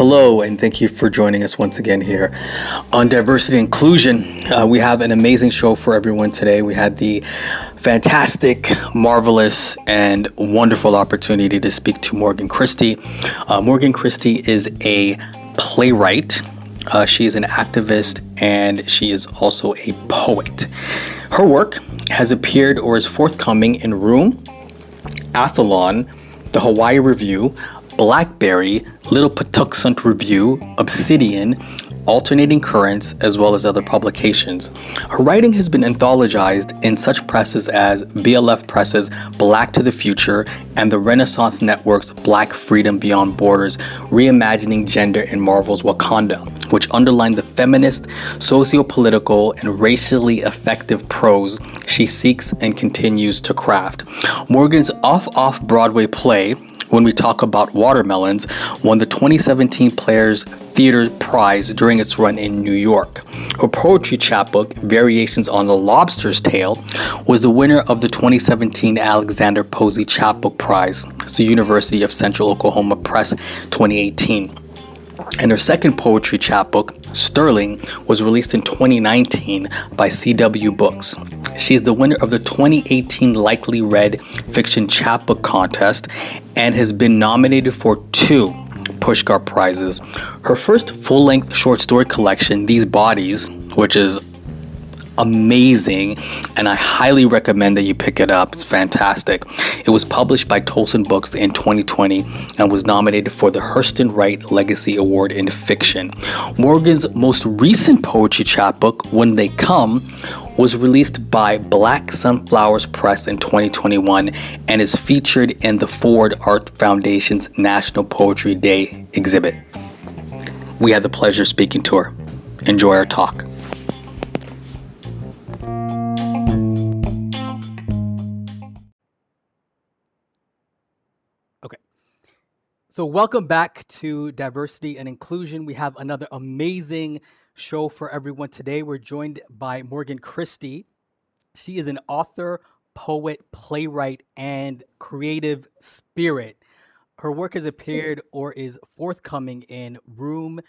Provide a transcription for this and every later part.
Hello, and thank you for joining us once again here on Diversity Inclusion. Uh, we have an amazing show for everyone today. We had the fantastic, marvelous, and wonderful opportunity to speak to Morgan Christie. Uh, Morgan Christie is a playwright, uh, she is an activist, and she is also a poet. Her work has appeared or is forthcoming in Room, Aethlon, the Hawai'i Review, Blackberry, Little Patuxent Review, Obsidian, Alternating Currents, as well as other publications. Her writing has been anthologized in such presses as BLF Press's Black to the Future and the Resonance Network's Black Freedom Beyond Borders Reimagining Gender in Marvel's Wakanda, which underlined the feminist, socio political, and racially effective prose she seeks and continues to craft. Morgan's off off Broadway play, when we talk about watermelons, won the 2017 Players Theater Prize during its run in New York. Her poetry chapbook, Variations on the Lobster's Tail, was the winner of the 2017 Alexander Posey Chapbook Prize. It's the University of Central Oklahoma Press 2018. And her second poetry chapbook, Sterling, was released in 2019 by CW Books. She is the winner of the 2018 Likely Red Fiction Chapbook Contest and has been nominated for two Pushcart Prizes. Her first full length short story collection, These Bodies, which is amazing and I highly recommend that you pick it up. It's fantastic. It was published by Tolsun Books in 2020 and was nominated for the Hurston Wright Legacy Award in Fiction. Morgan's most recent poetry chapbook, When They Come, was released by Black Sunflowers Press in 2021 and is featured in the Forward Art Foundation's National Poetry Day exhibit. We had the pleasure of speaking to her. Enjoy our talk. Okay. So, welcome back to Diversity and Inclusion. We have another amazing show for everyone today. We're joined by Morgan Christie. She is an author, poet, playwright, and creative spirit. Her work has appeared or is forthcoming in Room,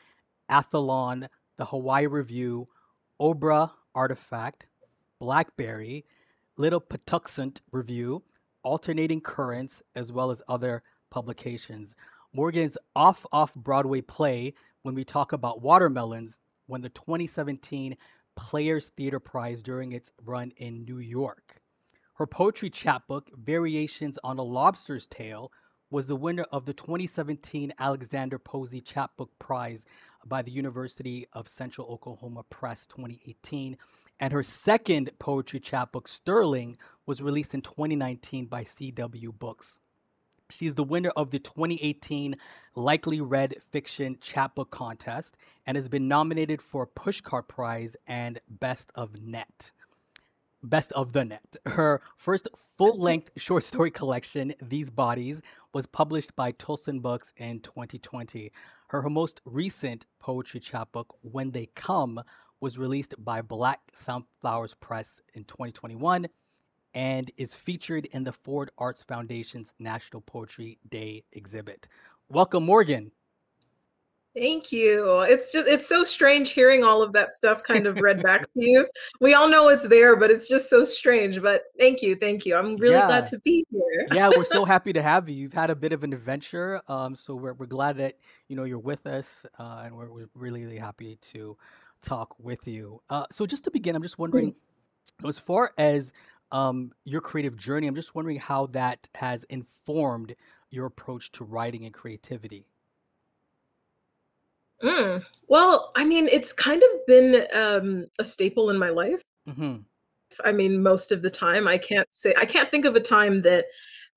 Aethlon, the Hawai'i Review, Obra Artifact, Blackberry, Little Patuxent Review, Alternating Currents, as well as other publications. Morgan's off off Broadway play, when we talk about watermelons, won the 2017 Players Theater Prize during its run in New York. Her poetry chapbook, Variations on a Lobster's Tale, was the winner of the 2017 Alexander Posey Chapbook Prize by the University of Central Oklahoma Press 2018. And her second poetry chapbook, Sterling, was released in 2019 by CW Books. She's the winner of the 2018 Likely Red Fiction Chapbook Contest and has been nominated for Pushcart Prize and Best of Net. Best of the Net. Her first full length short story collection, These Bodies, was published by Tolsun Books in 2020. Her most recent poetry chapbook, When They Come, was released by Black Sunflowers Press in 2021 and is featured in the Forward Arts Foundation's National Poetry Day exhibit. Welcome, Morgan. Thank you. It's just it's so strange hearing all of that stuff kind of read back to you. We all know it's there, but it's just so strange. But thank you, thank you. I'm really yeah. glad to be here. yeah, we're so happy to have you. You've had a bit of an adventure, um, so we're we're glad that you know you're with us, uh, and we're, we're really really happy to talk with you. Uh, so just to begin, I'm just wondering, as far as um, your creative journey. I'm just wondering how that has informed your approach to writing and creativity. Mm. Well, I mean, it's kind of been um, a staple in my life. hmm I mean, most of the time, I can't say, I can't think of a time that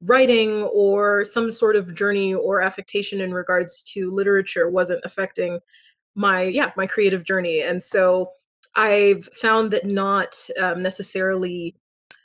writing or some sort of journey or affectation in regards to literature wasn't affecting my, yeah, my creative journey. And so I've found that not um, necessarily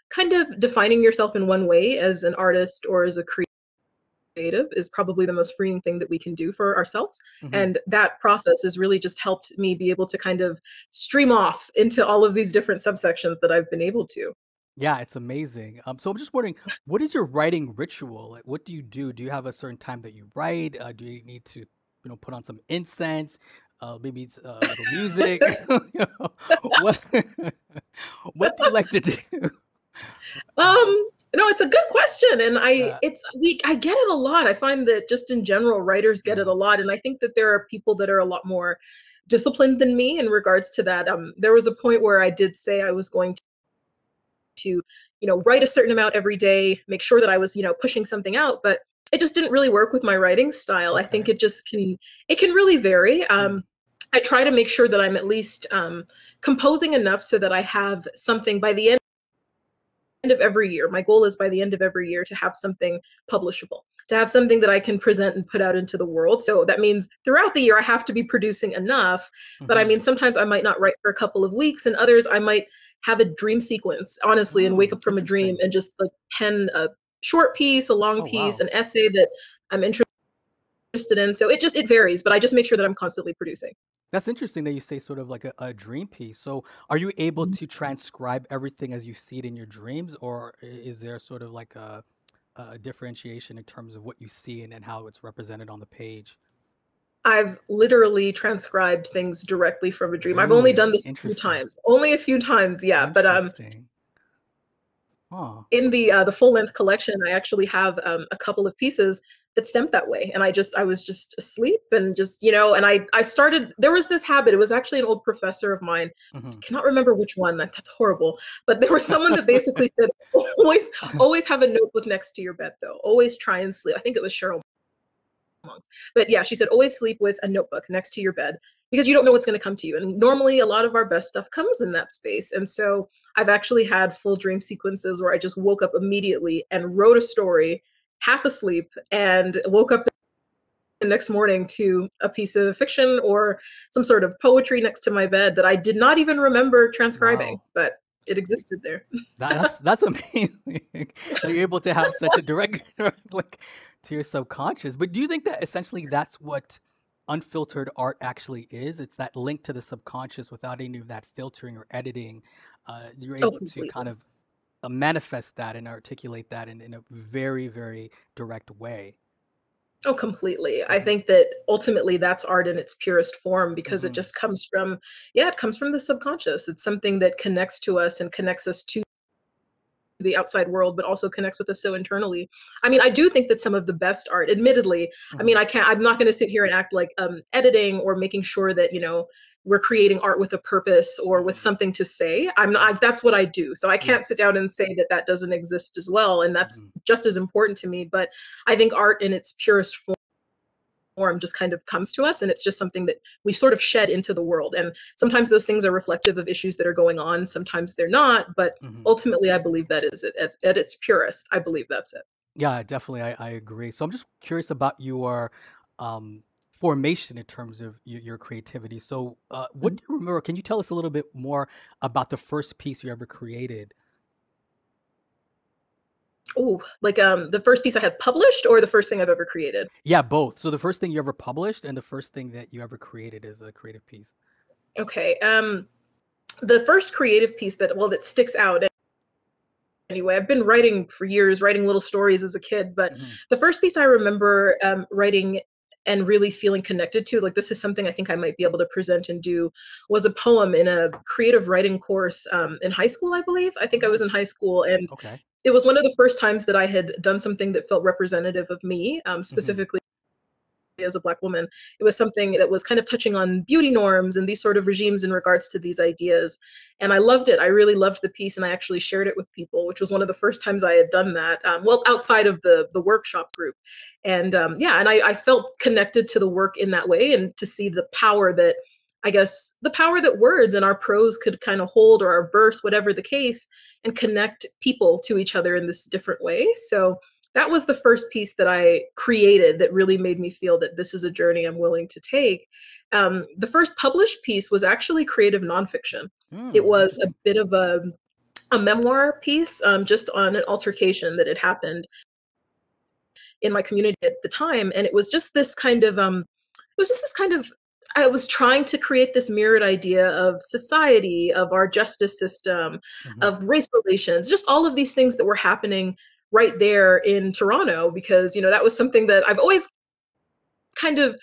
kind of defining yourself in one way as an artist or as a creative is probably the most freeing thing that we can do for ourselves. Mm-hmm. And that process has really just helped me be able to kind of stream off into all of these different subsections that I've been able to. Yeah, it's amazing. Um, so I'm just wondering, what is your writing ritual? Like, what do you do? Do you have a certain time that you write? Uh, do you need to, you know, put on some incense? Uh, maybe it's uh, music. What what do you like to do? Um, no, it's a good question, and I Yeah. it's we I get it a lot. I find that just in general, writers get it a Mhm. lot, and I think that there are people that are a lot more disciplined than me in regards to that. Um, there was a point where I did say I was going to, you know, write a certain amount every day, make sure that I was, you know, pushing something out, but it just didn't really work with my writing style. I think it just can it can really vary. Um, I try to make sure that I'm at least um, composing enough so that I have something by the end end of every year. My goal is by the end of every year to have something publishable, to have something that I can present and put out into the world. So that means throughout the year, I have to be producing enough. But I Mhm. mean, sometimes I might not write for a couple of weeks, and others I might have a dream sequence, honestly, and wake Mm, up from a dream and just like pen a short piece, a long Oh, piece, wow. an essay that I'm interested in. So it just it varies, but I just make sure that I'm constantly producing. That's interesting that you say sort of like a, a dream piece. So, are you able to transcribe everything as you see it in your dreams, or is there sort of like a, a differentiation in terms of what you see and, and how it's represented on the page? I've literally transcribed things directly from a dream. I've only done this a few times. Only a few times, yeah, but, um. Huh. in the, uh, the full-length collection, I actually have, um, a couple of pieces that stemmed that way, and I just I was just asleep and just, you know, and I I started there was this habit, it was actually an old professor of mine, hmm cannot remember which one, that that's horrible, but there was someone that basically said, "Always always have a notebook next to your bed, though. Always try and sleep." I think it was Cheryl. But yeah, she said, always sleep with a notebook next to your bed because you don't know what's going to come to you. And normally, a lot of our best stuff comes in that space. And so I've actually had full dream sequences where I just woke up immediately and wrote a story half asleep and woke up the next morning to a piece of fiction or some sort of poetry next to my bed that I did not even remember transcribing, Wow. but it existed there. That, that's that's amazing you're able to have such a direct link to your subconscious. But do you think that essentially that's what unfiltered art actually is? It's that link to the subconscious without any of that filtering or editing. Uh, you're Oh, able to kind of uh, manifest that and articulate that in, in a very, very direct way. Oh, completely. I hmm think that ultimately that's art in its purest form because it hmm just comes from, yeah, it comes from the subconscious. It's something that connects to us and connects us to the outside world, but also connects with us so internally. I mean, I do think that some of the best art, admittedly, I mean, hmm I can't, I'm not going to sit here and act like um, editing or making sure that, you know, we're creating art with a purpose or with hmm something to say. I'm not, I, that's what I do. So I can't sit down and say that that doesn't exist as well. And that's just as important to me. But I think art in its purest form form just kind of comes to us and it's just something that we sort of shed into the world and sometimes those things are reflective of issues that are going on sometimes they're not but hmm ultimately i believe that is it at, at its purest i believe that's it Yeah, definitely. I, I agree. So I'm just curious about your um, formation in terms of your, your creativity. So, uh, what do you remember? Can you tell us a little bit more about the first piece you ever created? Oh like um the first piece i had published or the first thing i've ever created Yeah, both. So the first thing you ever published and the first thing that you ever created is a creative piece. okay um the first creative piece that well that sticks out anyway i've been writing for years writing little stories as a kid but hmm the first piece i remember um, writing and really feeling connected to like this is something i think i might be able to present and do was a poem in a creative writing course um, in high school i believe i think i was in high school and okay. it was one of the first times that i had done something that felt representative of me um, hmm specifically as a black woman it was something that was kind of touching on beauty norms and these sort of regimes in regards to these ideas. And i loved it. I really loved the piece and i actually shared it with people which was one of the first times i had done that um, well outside of the the workshop group. And um, yeah and I, I felt connected to the work in that way and to see the power that i guess the power that words and our prose could kind of hold or our verse whatever the case and connect people to each other in this different way. So that was the first piece that I created that really made me feel that this is a journey I'm willing to take. Um, the first published piece was actually creative nonfiction. It Mm, was a bit of a, a memoir piece um, just on an altercation that had happened in my community at the time. And it was just this kind of, um, it was just this kind of, I was trying to create this mirrored idea of society, of our justice system, mm-hmm. of race relations, just all of these things that were happening right there in Toronto because you know that was something that I've always kind of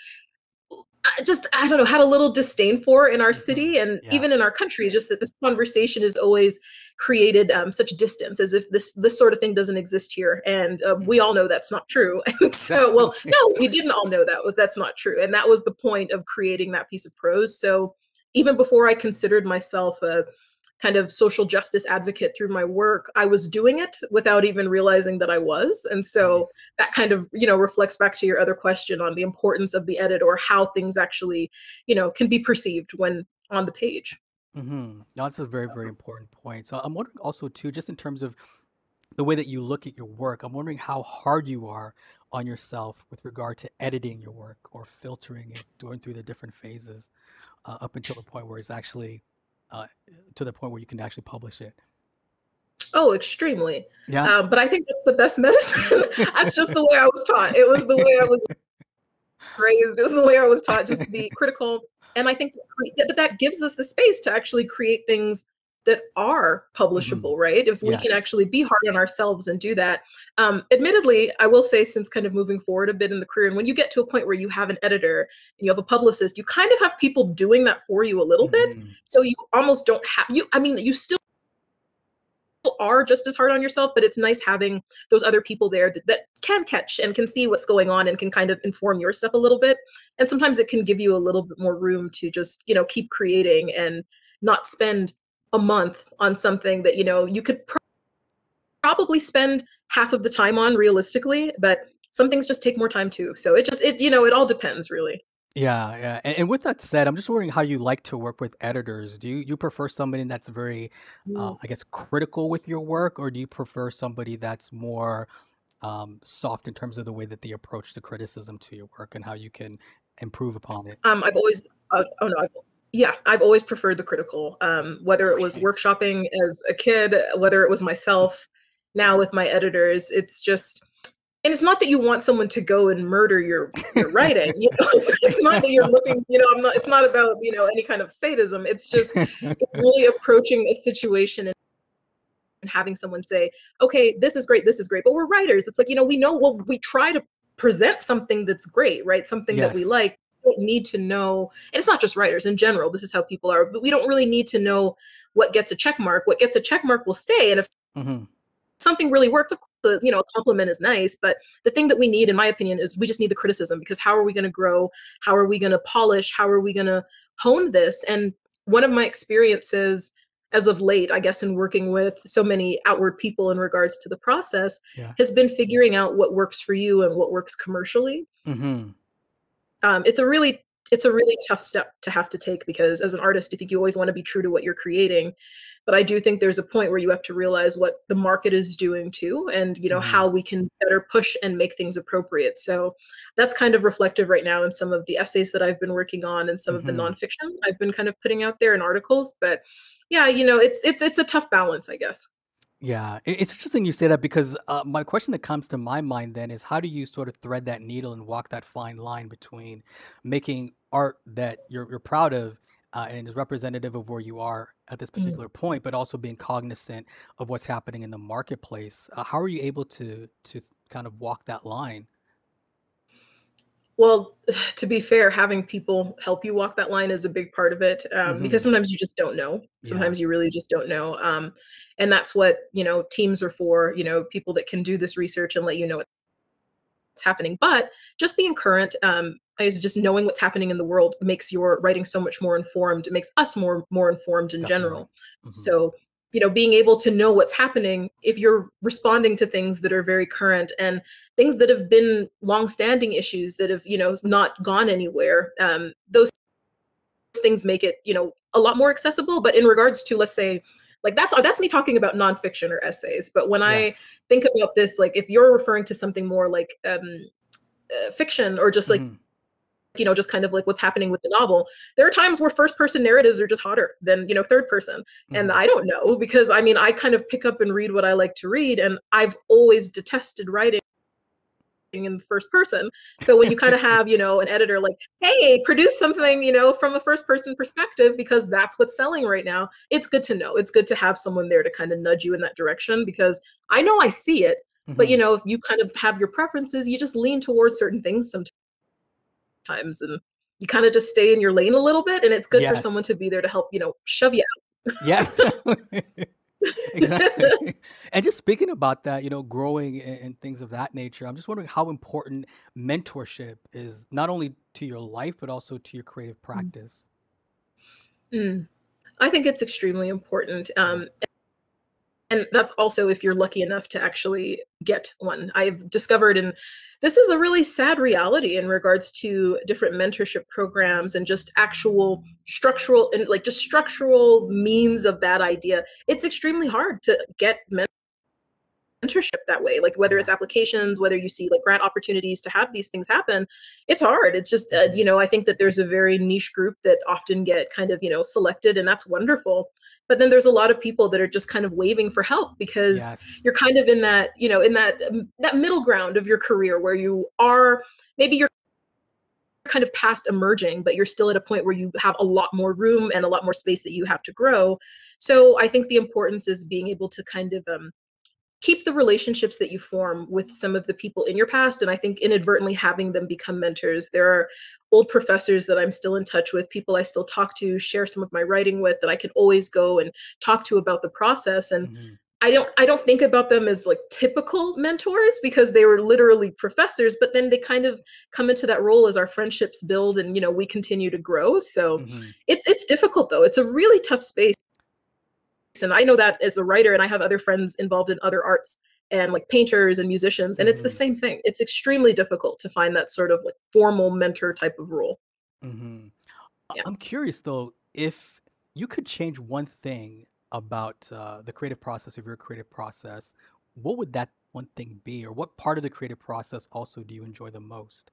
just I don't know had a little disdain for in our mm-hmm. city and yeah. even in our country. Just that this conversation is always created um, such distance, as if this this sort of thing doesn't exist here, and uh, we all know that's not true. And so, well, no, we didn't all know that was that's not true, and that was the point of creating that piece of prose. So even before I considered myself a kind of social justice advocate through my work i was doing it without even realizing that i was and so nice. that kind of you know reflects back to your other question on the importance of the edit or how things actually you know can be perceived when on the page mm-hmm. no, that's a very very important point so i'm wondering also too just in terms of the way that you look at your work i'm wondering how hard you are on yourself with regard to editing your work or filtering it going through the different phases uh, up until the point where it's actually uh, to the point where you can actually publish it? Oh, extremely. Yeah. Um, but I think that's the best medicine. that's just the way I was taught. It was the way I was raised. It was the way I was taught just to be critical. And I think, but that gives us the space to actually create things that are publishable, mm-hmm. right? If we yes. can actually be hard on ourselves and do that. Um, admittedly, I will say, since kind of moving forward a bit in the career, and when you get to a point where you have an editor and you have a publicist, you kind of have people doing that for you a little mm-hmm. bit. So you almost don't have you. I mean, you still are just as hard on yourself, but it's nice having those other people there that, that can catch and can see what's going on and can kind of inform your stuff a little bit. And sometimes it can give you a little bit more room to just, you know, keep creating and not spend a month on something that you know you could pro- probably spend half of the time on realistically but some things just take more time too. So it just it you know it all depends really. Yeah yeah. And, and with that said i'm just wondering how you like to work with editors. Do you, you prefer somebody that's very uh, i guess critical with your work or do you prefer somebody that's more um, soft in terms of the way that they approach the criticism to your work and how you can improve upon it? Um i've always uh, oh no I've, yeah i've always preferred the critical um, whether it was workshopping as a kid whether it was myself now with my editors it's just and it's not that you want someone to go and murder your, your writing you know it's, it's, not that you're looking you know i'm not it's not about you know any kind of sadism it's just it's really approaching a situation and and having someone say okay this is great this is great but we're writers it's like you know we know well we try to present something that's great right something yes. that we like don't need to know, and it's not just writers in general, this is how people are, but we don't really need to know what gets a check mark. What gets a check mark will stay. And if mm-hmm. something really works, of course, you know, a compliment is nice. But the thing that we need, in my opinion, is we just need the criticism because how are we going to grow? How are we going to polish? How are we going to hone this? And one of my experiences as of late, I guess, in working with so many outward people in regards to the process, yeah. has been figuring out what works for you and what works commercially. Mm-hmm um, it's a really it's a really tough step to have to take because as an artist i think you always want to be true to what you're creating but i do think there's a point where you have to realize what the market is doing too and you know mm-hmm. how we can better push and make things appropriate so that's kind of reflective right now in some of the essays that i've been working on and some mm-hmm. of the mm-hmm. nonfiction i've been kind of putting out there in articles but yeah you know it's it's it's a tough balance i guess yeah, it's interesting you say that because uh, my question that comes to my mind then is how do you sort of thread that needle and walk that fine line between making art that you're you're proud of uh, and is representative of where you are at this Mm. particular point, but also being cognizant of what's happening in the marketplace. Uh, how are you able to to kind of walk that line? Well, to be fair, having people help you walk that line is a big part of it um, because mm-hmm. sometimes you just don't know. Yeah. Sometimes you really just don't know. Um, and that's what, you know, teams are for, you know, people that can do this research and let you know what's happening. But just being current um, is just knowing what's happening in the world makes your writing so much more informed. It makes us more more informed in Definitely. general. Mm-hmm. So you know being able to know what's happening if you're responding to things that are very current and things that have been long-standing issues that have you know not gone anywhere um, those things make it you know a lot more accessible but in regards to let's say like that's that's me talking about nonfiction or essays but when yes. i think about this like if you're referring to something more like um, uh, fiction or just like mm-hmm you know just kind of like what's happening with the novel there are times where first person narratives are just hotter than you know third person mm-hmm. and i don't know because i mean i kind of pick up and read what i like to read and i've always detested writing in the first person. So when you kind of have, you know, an editor like, hey, produce something, you know, from a first person perspective, because that's what's selling right now, it's good to know. It's good to have someone there to kind of nudge you in that direction because I know I see it. Mm-hmm. But you know, if you kind of have your preferences, you just lean towards certain things sometimes and you kind of just stay in your lane a little bit and it's good yes. for someone to be there to help, you know, shove you out. yes. exactly. and just speaking about that, you know, growing and, and, things of that nature, I'm just wondering how important mentorship is not only to your life, but also to your creative mm. practice. Mm. I think it's extremely important. Um, and that's also if you're lucky enough to actually get one. I've discovered and this is a really sad reality in regards to different mentorship programs and just actual structural and like just structural means of that idea. It's extremely hard to get mentorship that way like whether it's applications whether you see like grant opportunities to have these things happen it's hard. It's just uh, you know i think that there's a very niche group that often get kind of you know selected and that's wonderful but then there's a lot of people that are just kind of waving for help because yes. you're kind of in that you know in that um, that middle ground of your career where you are maybe you're kind of past emerging but you're still at a point where you have a lot more room and a lot more space that you have to grow so i think the importance is being able to kind of um, keep the relationships that you form with some of the people in your past and i think inadvertently having them become mentors there are old professors that i'm still in touch with people i still talk to share some of my writing with that i can always go and talk to about the process and mm-hmm. i don't i don't think about them as like typical mentors because they were literally professors but then they kind of come into that role as our friendships build and you know we continue to grow so mm-hmm. it's it's difficult though it's a really tough space and i know that as a writer and i have other friends involved in other arts and like painters and musicians and mm-hmm. it's the mm-hmm. same thing it's extremely difficult to find that sort of like formal mentor type of role mm-hmm. yeah. i'm curious though if you could change one thing about uh, the creative process of your creative process what would that one thing be or what part of the creative process also do you enjoy the most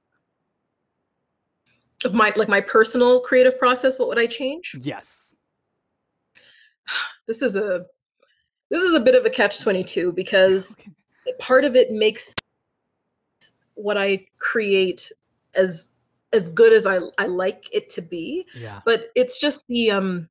of my like my personal creative process what would i change yes this is a this is a bit of a catch 22 because part of it makes what I create as as good as I, I like it to be. Yeah. But it's just the um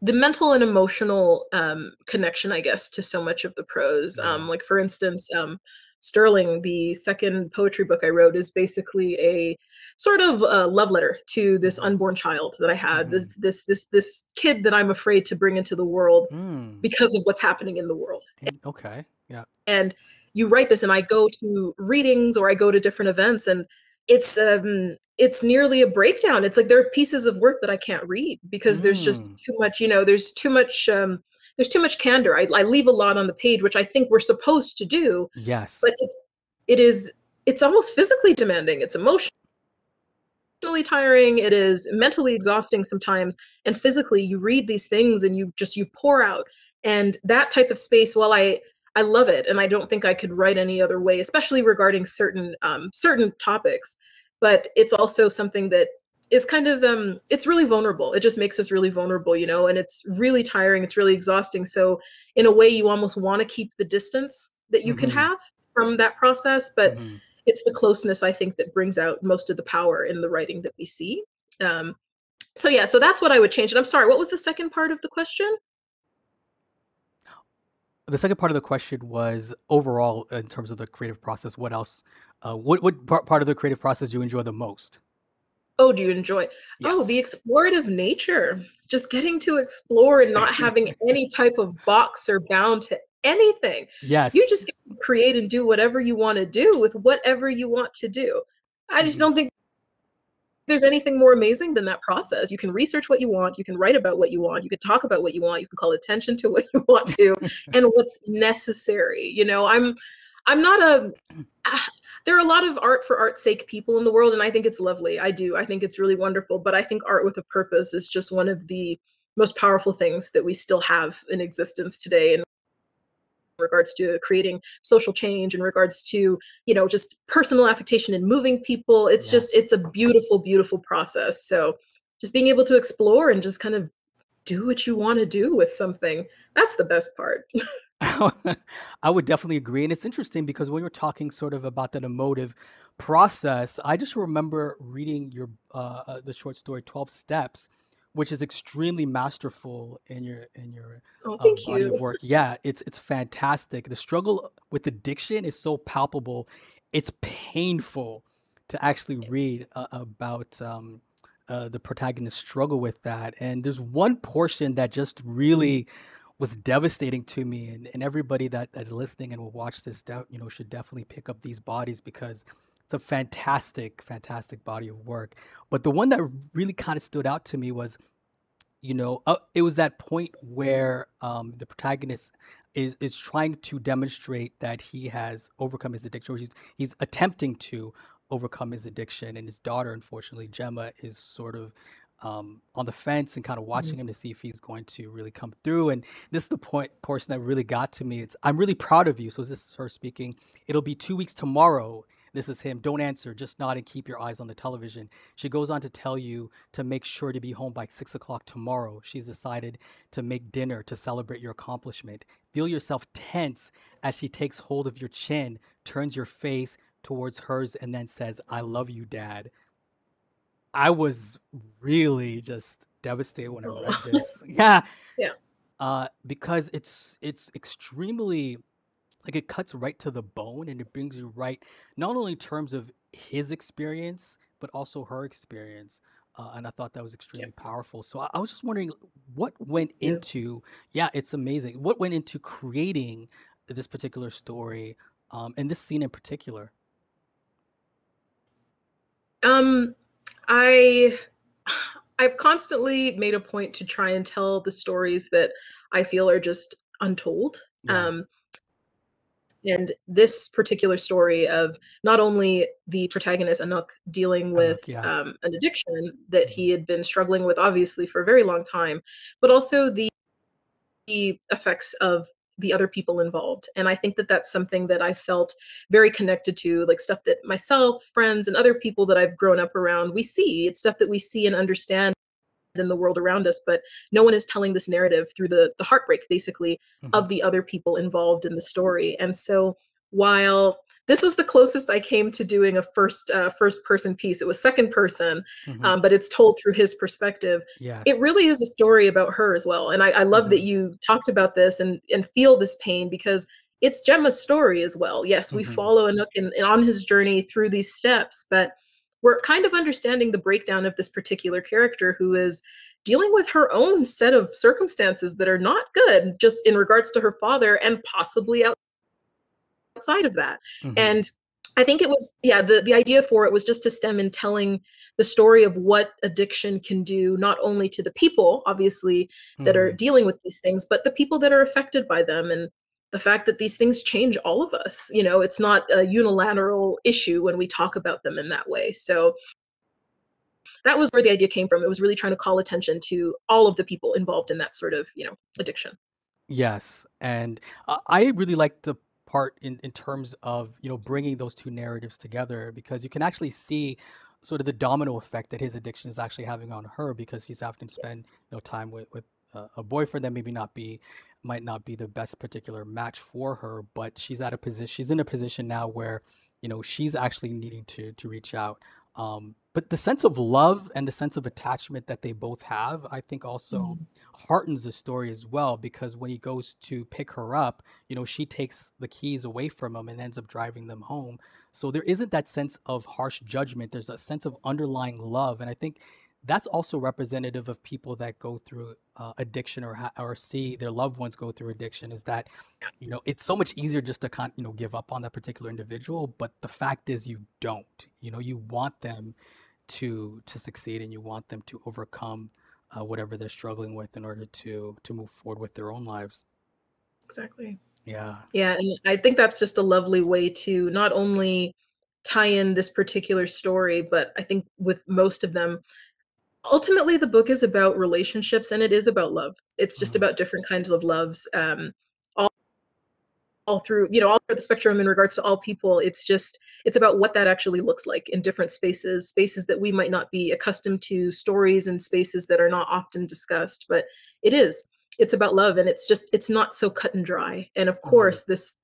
the mental and emotional um connection, I guess, to so much of the prose. Yeah. Um, like for instance, um Sterling, the second poetry book I wrote, is basically a sort of a love letter to this unborn child that I had. Mm. This this this this kid that I'm afraid to bring into the world mm. because of what's happening in the world. Okay. Yeah. And you write this, and I go to readings or I go to different events, and it's um it's nearly a breakdown. It's like there are pieces of work that I can't read because mm. there's just mm. too much. You know, there's too much. um there's too much candor. I, I leave a lot on the page, which I think we're supposed to do. Yes. But it's it is it's almost physically demanding. It's emotionally tiring. It is mentally exhausting sometimes. And physically, you read these things and you just you pour out. And that type of space, while I I love it, and I don't think I could write any other way, especially regarding certain um, certain topics. But it's also something that is kind of um it's really vulnerable. It just makes us really vulnerable you know and it's really tiring it's really exhausting. So in a way you almost want to keep the distance that you mm-hmm. can have from that process but mm-hmm. it's the closeness i think that brings out most of the power in the writing that we see. Um so yeah so that's what i would change. And i'm sorry what was the second part of the question? The second part of the question was overall in terms of the creative process what else uh, what what part of the creative process do you enjoy the most Oh, do you enjoy? Oh, the explorative nature. Just getting to explore and not having any type of box or bound to anything. Yes. You just create and do whatever you want to do with whatever you want to do. I just mm-hmm. don't think there's anything more amazing than that process. You can research what you want, you can write about what you want, you can talk about what you want, you can call attention to what you want to and what's necessary. You know, I'm I'm not a there are a lot of art for art's sake people in the world, and I think it's lovely. I do. I think it's really wonderful. But I think art with a purpose is just one of the most powerful things that we still have in existence today. in regards to creating social change in regards to you know just personal affectation and moving people it's yes. just it's a beautiful beautiful process so just being able to explore and just kind of do what you want to do with something that's the best part I would definitely agree. And it's interesting because when you're talking sort of about that emotive process, I just remember reading your uh, uh, the short story Twelve Steps, which is extremely masterful in your in your Oh, thank body of work. Yeah, it's it's fantastic. The struggle with addiction is so palpable. It's painful to actually read uh, about um, uh, the protagonist's struggle with that. And there's one portion that just really was devastating to me, and, and everybody that is listening and will watch this, de- you know, should definitely pick up these bodies because it's a fantastic, fantastic body of work. But the one that really kind of stood out to me was you know uh, it was that point where um, the protagonist is is trying to demonstrate that he has overcome his addiction or he's he's attempting to overcome his addiction and his daughter unfortunately gemma is sort of um, on the fence and kind of watching him to see if he's going to really come through and this is the point portion that really got to me. It's i'm really proud of you. So this is her speaking it'll be two weeks tomorrow. This is him. Don't answer. Just nod and keep your eyes on the television. She goes on to tell you to make sure to be home by six o'clock tomorrow. She's decided to make dinner to celebrate your accomplishment. Feel yourself tense as she takes hold of your chin, turns your face towards hers, and then says, I love you, Dad. I was really just devastated when I read Oh. this. Yeah. Yeah. Uh, because it's it's extremely like it cuts right to the bone and it brings you right not only in terms of his experience but also her experience uh, and i thought that was extremely powerful so I, I was just wondering what went Yeah. into yeah it's amazing what went into creating this particular story um, and this scene in particular Um, I I've constantly made a point to try and tell the stories that I feel are just untold. yeah Um, and this particular story of not only the protagonist Anuk dealing with yeah um, an addiction that hmm he had been struggling with, obviously for a very long time, but also the the effects of the other people involved. And I think that that's something that I felt very connected to, like stuff that myself, friends, and other people that I've grown up around, we see. It's stuff that we see and understand in the world around us, but no one is telling this narrative through the the heartbreak basically hmm of the other people involved in the story. And so while this was the closest I came to doing a first uh, first person piece. It was second person, hmm um, but it's told through his perspective. It really is a story about her as well. And I, I love that hmm you talked about this and and feel this pain because it's Gemma's story as well. Yes, we hmm follow Anook in, in- on his journey through these steps, but we're kind of understanding the breakdown of this particular character who is dealing with her own set of circumstances that are not good, just in regards to her father and possibly outside of that. hmm And I think it was yeah, the the idea for it was just to stem in telling the story of what addiction can do not only to the people obviously that are hmm dealing with these things, but the people that are affected by them and the fact that these things change all of us. You know, it's not a unilateral issue when we talk about them in that way. So that was where the idea came from. It was really trying to call attention to all of the people involved in that sort of, you know, addiction. Yes, and I really like the part in in terms of, you know, bringing those two narratives together because you can actually see sort of the domino effect that his addiction is actually having on her because she's having to spend, you know, time with with a, a boyfriend that maybe not be might not be the best particular match for her, but she's at a position she's in a position now where, you know, she's actually needing to to reach out. Um, but the sense of love and the sense of attachment that they both have, I think also Mhm. heartens the story as well because when he goes to pick her up, you know, she takes the keys away from him and ends up driving them home. So there isn't that sense of harsh judgment. There's a sense of underlying love. And I think that's also representative of people that go through uh, addiction or ha- or see their loved ones go through addiction is that you know it's so much easier just to kind you know give up on that particular individual but the fact is you don't you know you want them to to succeed and you want them to overcome uh, whatever they're struggling with in order to to move forward with their own lives. Exactly. Yeah. Yeah, and I think that's just a lovely way to not only tie in this particular story, but I think with most of them, ultimately the book is about relationships and it is about love. It's just Mhm. about different kinds of loves. Um, all, all through, you know, all through the spectrum in regards to all people. It's just it's about what that actually looks like in different spaces, spaces that we might not be accustomed to, stories and spaces that are not often discussed. But it is. It's about love and it's just it's not so cut and dry. And of Mhm. course, this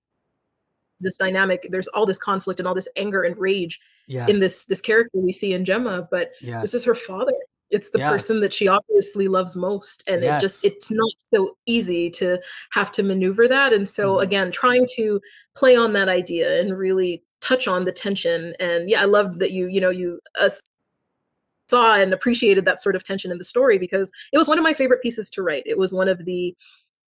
this dynamic there's all this conflict and all this anger and rage Yes. in this this character we see in Gemma but Yes. this is her father it's the Yeah. person that she obviously loves most and it just it's not so easy to have to maneuver that and so Mhm. again trying to play on that idea and really touch on the tension and yeah I love that you you know you uh, saw and appreciated that sort of tension in the story because it was one of my favorite pieces to write it was one of the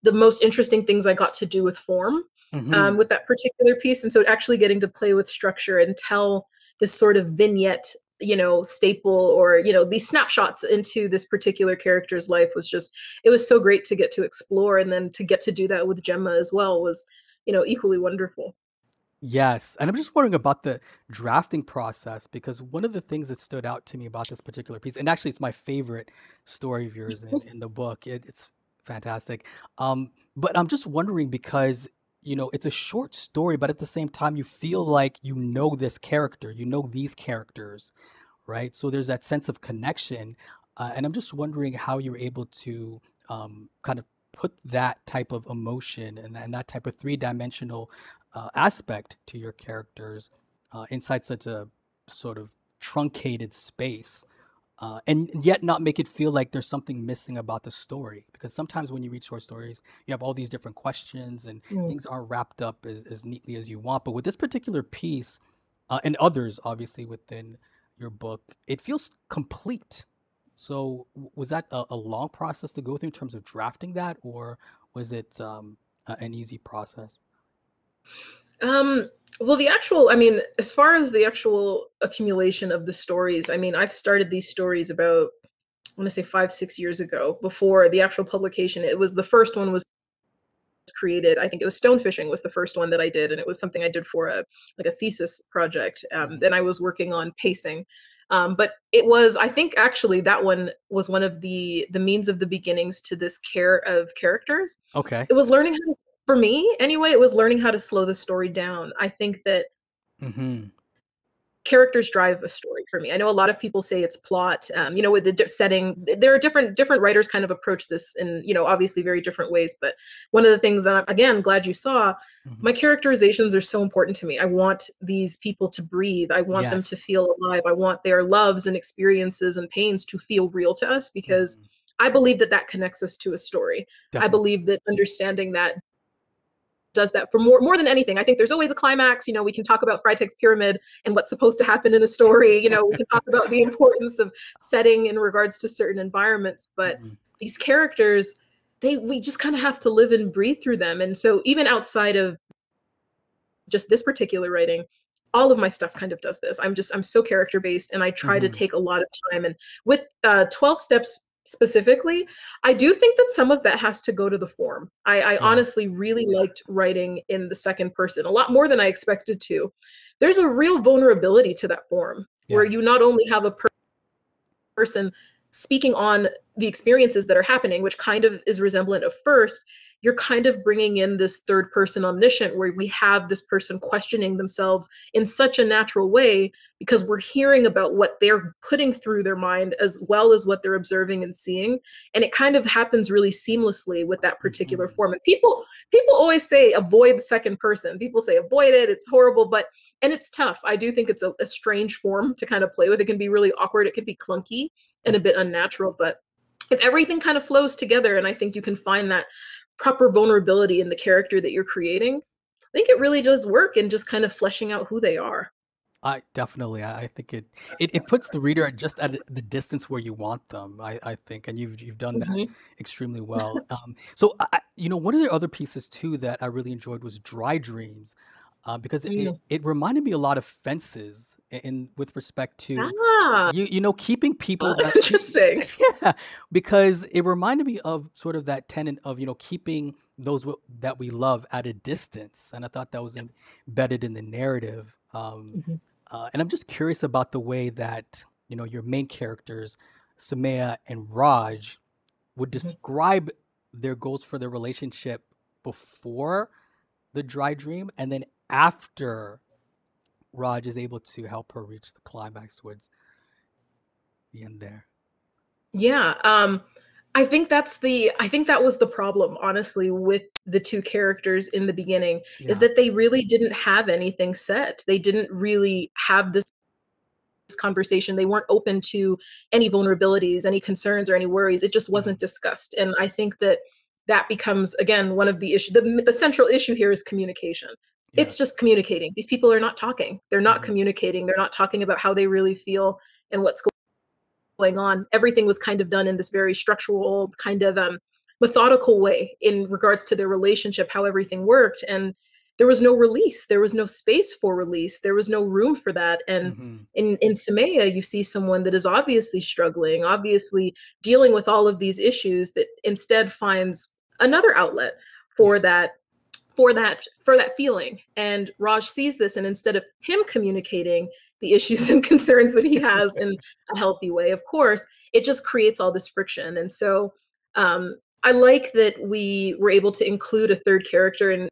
the most interesting things I got to do with form Mhm. um, with that particular piece. And so actually getting to play with structure and tell this sort of vignette, you know, staple or, you know, these snapshots into this particular character's life was just, it was so great to get to explore. And then to get to do that with Gemma as well was, you know, equally wonderful. Yes, and I'm just wondering about the drafting process because one of the things that stood out to me about this particular piece, and actually it's my favorite story of yours in, in the book. It, it's fantastic. Um, but I'm just wondering because you know it's a short story, but at the same time you feel like you know this character, you know these characters, right? So there's that sense of connection, uh, and I'm just wondering how you're able to um, kind of put that type of emotion and, and that type of three-dimensional uh, aspect to your characters uh, inside such a sort of truncated space uh, and yet not make it feel like there's something missing about the story. Because sometimes when you read short stories you have all these different questions and Mm. things aren't wrapped up as, as neatly as you want. But with this particular piece uh, and others obviously within your book it feels complete. So was that a, a long process to go through in terms of drafting that or was it um, a- an easy process Um, well, the actual, I mean, as far as the actual accumulation of the stories, I mean, I've started these stories about, I want to say five, six years ago before the actual publication. It was the first one was created. I think it was Stonefishing was the first one that I did, and it was something I did for a like a thesis project. Um, then I was working on pacing. Um, but it was, I think, actually that one was one of the the means of the beginnings to this care of characters okay it was learning how to for me anyway it was learning how to slow the story down. I think that hmm characters drive a story for me. I know a lot of people say it's plot um, you know with the di- setting there are different different writers kind of approach this in you know obviously very different ways but one of the things that I'm, again glad you saw hmm my characterizations are so important to me. I want these people to breathe. I want them to feel alive. I want their loves and experiences and pains to feel real to us because Mhm. i believe that that connects us to a story. I believe that understanding that does that for more more than anything. I think there's always a climax. You know, we can talk about Freytag's pyramid and what's supposed to happen in a story. You know, we can talk about the importance of setting in regards to certain environments, but Mhm. these characters, they we just kind of have to live and breathe through them. And so even outside of just this particular writing, all of my stuff kind of does this. I'm just I'm so character based and I try to Mhm. take a lot of time and with uh 12 steps specifically, I do think that some of that has to go to the form. I, I Yeah. honestly really liked writing in the second person a lot more than I expected to. There's a real vulnerability to that form where you not only have a per- person speaking on the experiences that are happening, which kind of is resemblant of first, you're kind of bringing in this third person omniscient where we have this person questioning themselves in such a natural way because we're hearing about what they're putting through their mind as well as what they're observing and seeing. And it kind of happens really seamlessly with that particular Mhm. form. And people people always say avoid the second person. People say avoid it it's horrible but and it's tough. I do think it's a, a strange form to kind of play with. It can be really awkward it can be clunky and a bit unnatural but if everything kind of flows together and i think you can find that proper vulnerability in the character that you're creating i think it really does work in just kind of fleshing out who they are I definitely. I I think it, it it puts the reader at just at the distance where you want them. I, I think, and you've you've done that Mhm. extremely well. Um, so I, you know, one of the other pieces too that I really enjoyed was Dry Dreams, uh, because it Mm. it reminded me a lot of Fences in, in with respect to ah you you know keeping people uh, that interesting yeah because it reminded me of sort of that tenet of you know keeping those w- that we love at a distance, and I thought that was embedded in the narrative. Um, Mhm. uh, and I'm just curious about the way that you know your main characters, Samaya and Raj, would Mhm. describe their goals for their relationship before the dry dream, and then after Raj is able to help her reach the climax towards the end there. Yeah, um, I think that's the I think that was the problem honestly with the two characters in the beginning yeah. is that they really didn't have anything set. They didn't really have this conversation. They weren't open to any vulnerabilities, any concerns or any worries. It just wasn't mm-hmm. discussed. And I think that that becomes again one of the issues the, the central issue here is communication. Yeah. It's just communicating. These people are not talking. They're not mm-hmm. communicating. They're not talking about how they really feel and what's going on. Everything was kind of done in this very structural, kind of um, methodical way in regards to their relationship, how everything worked. And there was no release. There was no space for release. There was no room for that. And mm-hmm. in, in Sumaya, you see someone that is obviously struggling, obviously dealing with all of these issues that instead finds another outlet for that for that for that feeling. And raj sees this and instead of him communicating the issues and concerns that he has in a healthy way of course it just creates all this friction. And so um, i like that we were able to include a third character in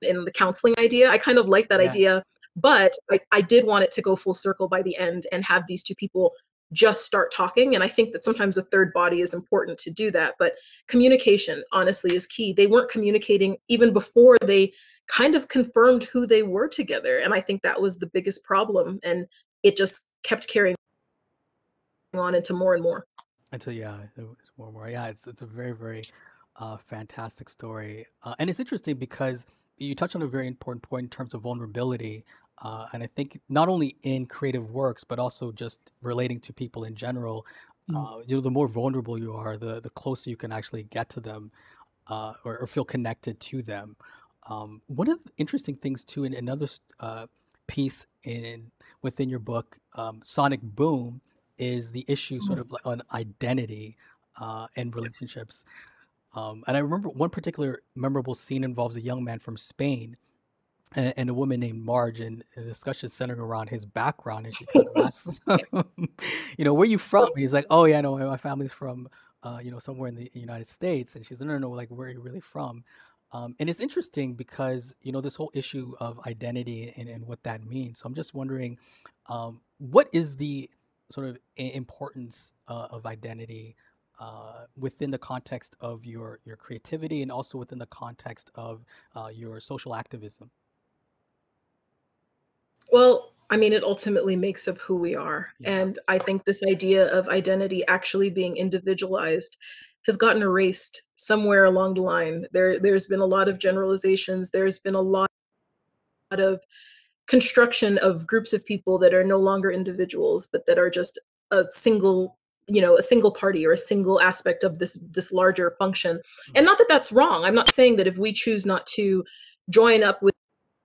in the counseling idea. I kind of like that yes. idea but I, I did want it to go full circle by the end and have these two people just start talking and i think that sometimes a third body is important to do that but communication honestly is key they weren't communicating even before they kind of confirmed who they were together. And I think that was the biggest problem. And it just kept carrying on into more and more. Until yeah, it was more and more. Yeah, it's it's a very very uh, fantastic story, uh, and it's interesting because you touch on a very important point in terms of vulnerability. Uh, and I think not only in creative works, but also just relating to people in general. Mm. you know, the more vulnerable you are, the the closer you can actually get to them, uh, or, or feel connected to them. Um, one of the interesting things too, in another uh, piece in within your book, um, Sonic Boom, is the issue sort mm-hmm. of like on identity uh, and relationships. Um, and I remember one particular memorable scene involves a young man from Spain and, and a woman named Marge, and the discussion centering around his background. And she kind of asks, you know, where are you from? And he's like, oh yeah, no, my family's from, uh, you know, somewhere in the United States. And she's like, no, no, no, like where are you really from? Um, and it's interesting because you know this whole issue of identity and, and what that means. So I'm just wondering, um, what is the sort of importance uh, of identity uh, within the context of your your creativity and also within the context of uh, your social activism? Well, I mean, it ultimately makes up who we are. Yeah. And I think this idea of identity actually being individualized has gotten erased somewhere along the line. There, there's been a lot of generalizations. There's been a lot of construction of groups of people that are no longer individuals, but that are just a single you know a single party or a single aspect of this this larger function and mm-hmm. not that that's wrong i'm not saying that if we choose not to join up with,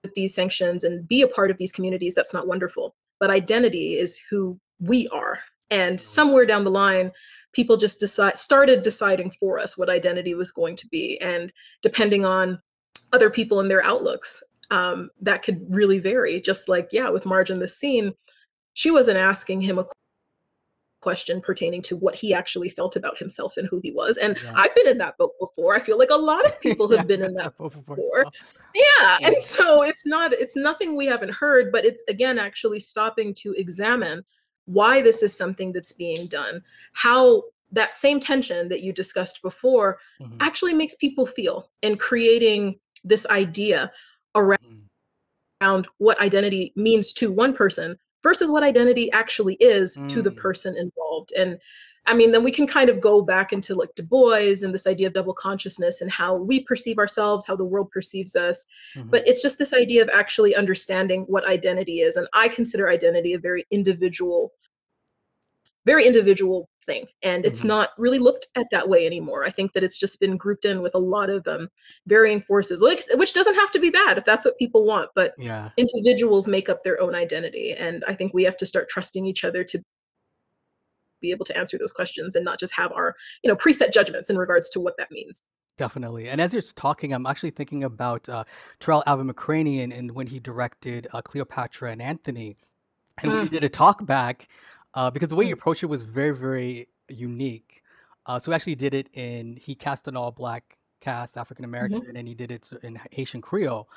with these sanctions and be a part of these communities that's not wonderful. But identity is who we are. And somewhere down the line people just decide started deciding for us what identity was going to be. And depending on other people and their outlooks um, that could really vary. Just like yeah with marge in the scene she wasn't asking him a question pertaining to what he actually felt about himself and who he was and yes. i've been in that boat before i feel like a lot of people have yeah, been in that boat before, before. Yeah. yeah and so it's not it's nothing we haven't heard but it's again actually stopping to examine why this is something that's being done, how that same tension that you discussed before mm-hmm. actually makes people feel and creating this idea around, mm-hmm. around what identity means to one person versus what identity actually is mm. to the mm. person involved. And I mean, then we can kind of go back into like Du Bois and this idea of double consciousness and how we perceive ourselves, how the world perceives us. Mm-hmm. But it's just this idea of actually understanding what identity is. And I consider identity a very individual, very individual thing. And it's mm-hmm. not really looked at that way anymore. I think that it's just been grouped in with a lot of um, varying forces, like, which doesn't have to be bad if that's what people want. But yeah. individuals make up their own identity. And I think we have to start trusting each other to be able to answer those questions and not just have our you know preset judgments in regards to what that means Definitely. And as you're talking, I'm actually thinking about uh, Tarell Alvin McCraney and, and when he directed uh, Cleopatra and Antony. And when he mm. did a talk back, uh, because the way he mm. approached it was very, very unique. Uh, so he actually did it in, he cast an all black cast, African American, mm-hmm. and he did it in Haitian Creole.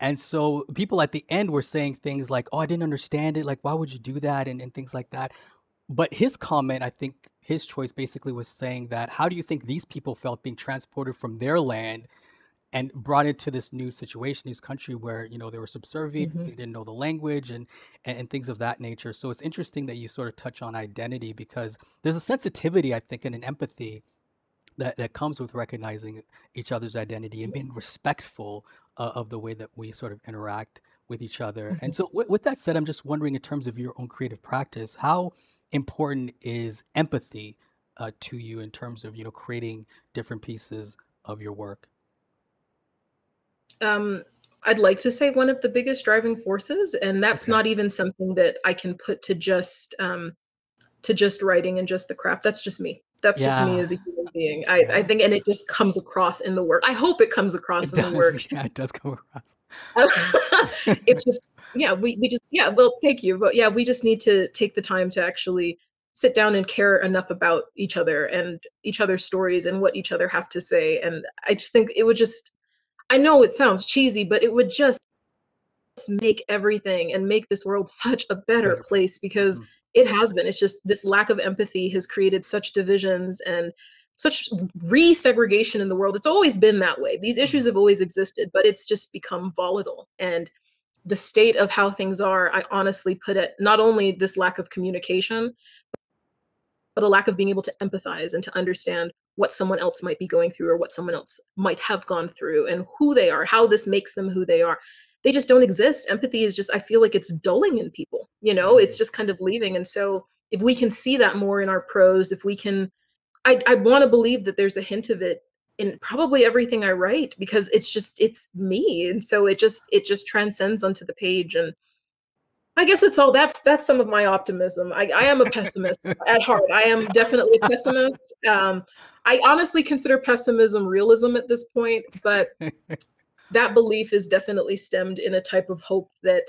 And so people at the end were saying things like, oh, I didn't understand it. Like, why would you do that? And, and things like that. But his comment, I think his choice basically was saying that how do you think these people felt being transported from their land and brought into this new situation, this country where you know they were subservient, mm-hmm. they didn't know the language, and, and, and things of that nature. So it's interesting that you sort of touch on identity because there's a sensitivity, I think, and an empathy that that comes with recognizing each other's identity and being respectful uh, of the way that we sort of interact with each other. Mm-hmm. And so, w- with that said, I'm just wondering, in terms of your own creative practice, how important is empathy uh, to you in terms of you know creating different pieces of your work? Um, I'd like to say one of the biggest driving forces, and that's okay. not even something that I can put to just um, to just writing and just the craft. That's just me. That's yeah. just me as a human being. I, yeah. I think, and it just comes across in the work. I hope it comes across it in does, the work. Yeah, it does come across. it's just, yeah, we, we just, yeah, well, thank you. But yeah, we just need to take the time to actually sit down and care enough about each other and each other's stories and what each other have to say. And I just think it would just, I know it sounds cheesy, but it would just make everything and make this world such a better place because. Mm it has been. It's just this lack of empathy has created such divisions and such re-segregation in the world. It's always been that way. These issues mm-hmm. have always existed but it's just become volatile. And the state of how things are i honestly put it not only this lack of communication but a lack of being able to empathize and to understand what someone else might be going through or what someone else might have gone through and who they are how this makes them who they are they just don't exist. Empathy is just, I feel like it's dulling in people, you know, it's mm-hmm. just kind of leaving. And so if we can see that more in our prose, if we can, I, I want to believe that there's a hint of it in probably everything I write because it's just, it's me. And so it just, it just transcends onto the page. And I guess it's all that's that's some of my optimism. I, I am a pessimist at heart. I am definitely a pessimist. Um, I honestly consider pessimism realism at this point, but that belief is definitely stemmed in a type of hope that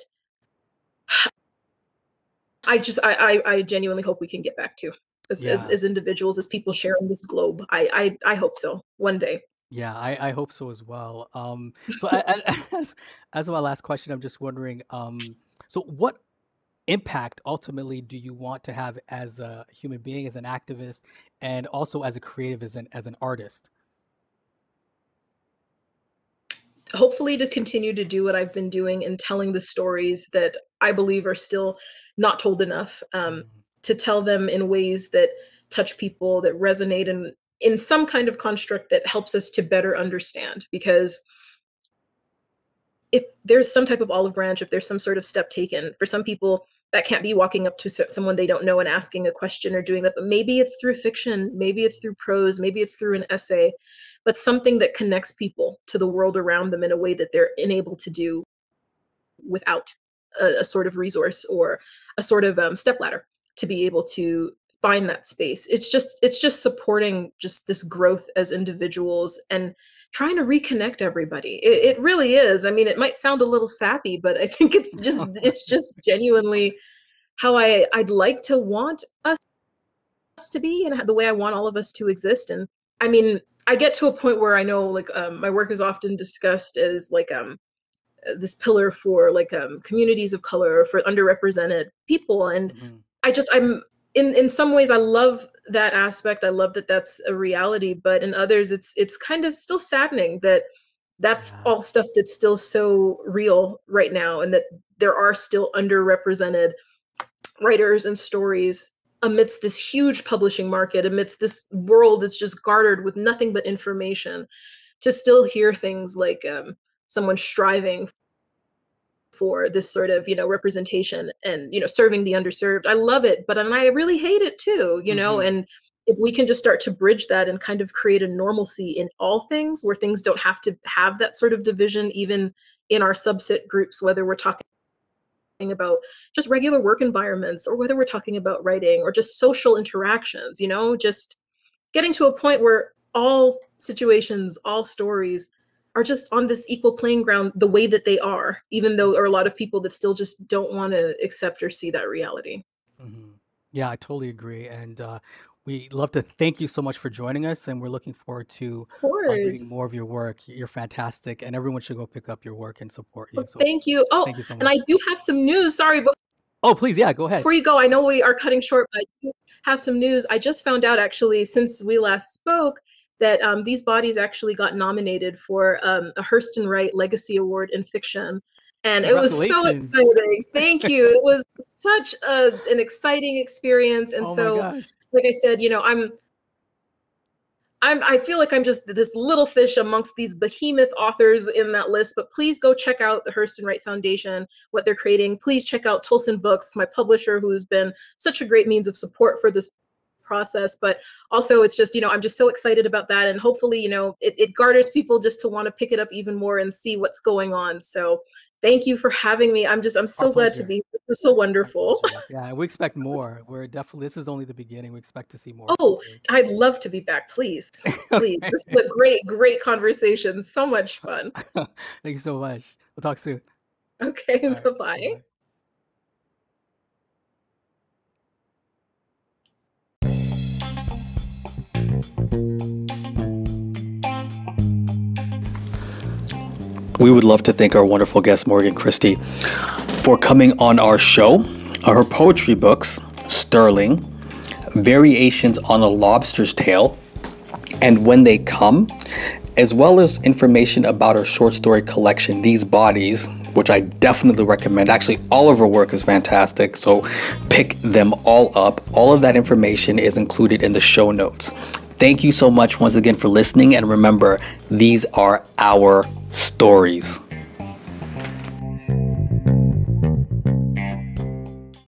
I just I I, I genuinely hope we can get back to as, yeah. as, as individuals, as people sharing this globe. I I, I hope so one day. Yeah, I, I hope so as well. Um, so as as my last question, I'm just wondering, um, so what impact ultimately do you want to have as a human being, as an activist, and also as a creative, as an as an artist? hopefully to continue to do what I've been doing and telling the stories that I believe are still not told enough. Um, mm-hmm. to tell them in ways that touch people, that resonate, and in some kind of construct that helps us to better understand. Because if there's some type of olive branch, if there's some sort of step taken, for some people, that can't be walking up to someone they don't know and asking a question or doing that but maybe it's through fiction maybe it's through prose maybe it's through an essay but something that connects people to the world around them in a way that they're unable to do without a, a sort of resource or a sort of um, stepladder to be able to find that space. It's just it's just supporting just this growth as individuals and trying to reconnect everybody. It, it really is. I mean, it might sound a little sappy, but I think it's just it's just genuinely how I I'd like to want us to be and the way I want all of us to exist. And I mean, I get to a point where I know like um, my work is often discussed as like um this pillar for like um communities of color for underrepresented people and mm-hmm. I just I'm in in some ways I love that aspect. I love that that's a reality, but in others it's it's kind of still saddening that that's yeah. all stuff that's still so real right now and that there are still underrepresented writers and stories amidst this huge publishing market amidst this world that's just garnered with nothing but information to still hear things like um, someone striving for this sort of you know representation and you know serving the underserved i love it but and i really hate it too you know mm-hmm. and if we can just start to bridge that and kind of create a normalcy in all things where things don't have to have that sort of division even in our subset groups whether we're talking about just regular work environments or whether we're talking about writing or just social interactions you know just getting to a point where all situations all stories are just on this equal playing ground the way that they are, even though there are a lot of people that still just don't want to accept or see that reality. Mm-hmm. Yeah, I totally agree. And uh, we love to thank you so much for joining us, and we're looking forward to uh, reading more of your work. You're fantastic, and everyone should go pick up your work and support you. So thank you. Oh, thank you so much. and I do have some news. Sorry, but oh, please, yeah, go ahead. Before you go, I know we are cutting short, but I do have some news. I just found out actually since we last spoke that um, these bodies actually got nominated for um, a Hurston Wright Legacy Award in fiction. And it was so exciting. Thank you. it was such a, an exciting experience. And oh so, like I said, you know, I'm I'm, I feel like I'm just this little fish amongst these behemoth authors in that list, but please go check out the Hurston Wright Foundation, what they're creating. Please check out Tolsun Books, my publisher, who's been such a great means of support for this process. But also, it's just, you know, I'm just so excited about that. And hopefully, you know, it, it garners people just to want to pick it up even more and see what's going on. So thank you for having me. I'm just, I'm so glad to be here. It's so wonderful. Yeah, we expect more. We're definitely, this is only the beginning. We expect to see more. Oh, I'd love to be back. Please, please. this is a great, great conversation. So much fun. Thank you so much. We'll talk soon. Okay, right, bye-bye. bye-bye. We would love to thank our wonderful guest, Morgan Christie, for coming on our show. Uh, her poetry books, Sterling, Variations on a Lobster's Tale, and When They Come, as well as information about her short story collection, These Bodies, which I definitely recommend. Actually, all of her work is fantastic, so pick them all up. All of that information is included in the show notes. Thank you so much once again for listening, and remember, these are our stories.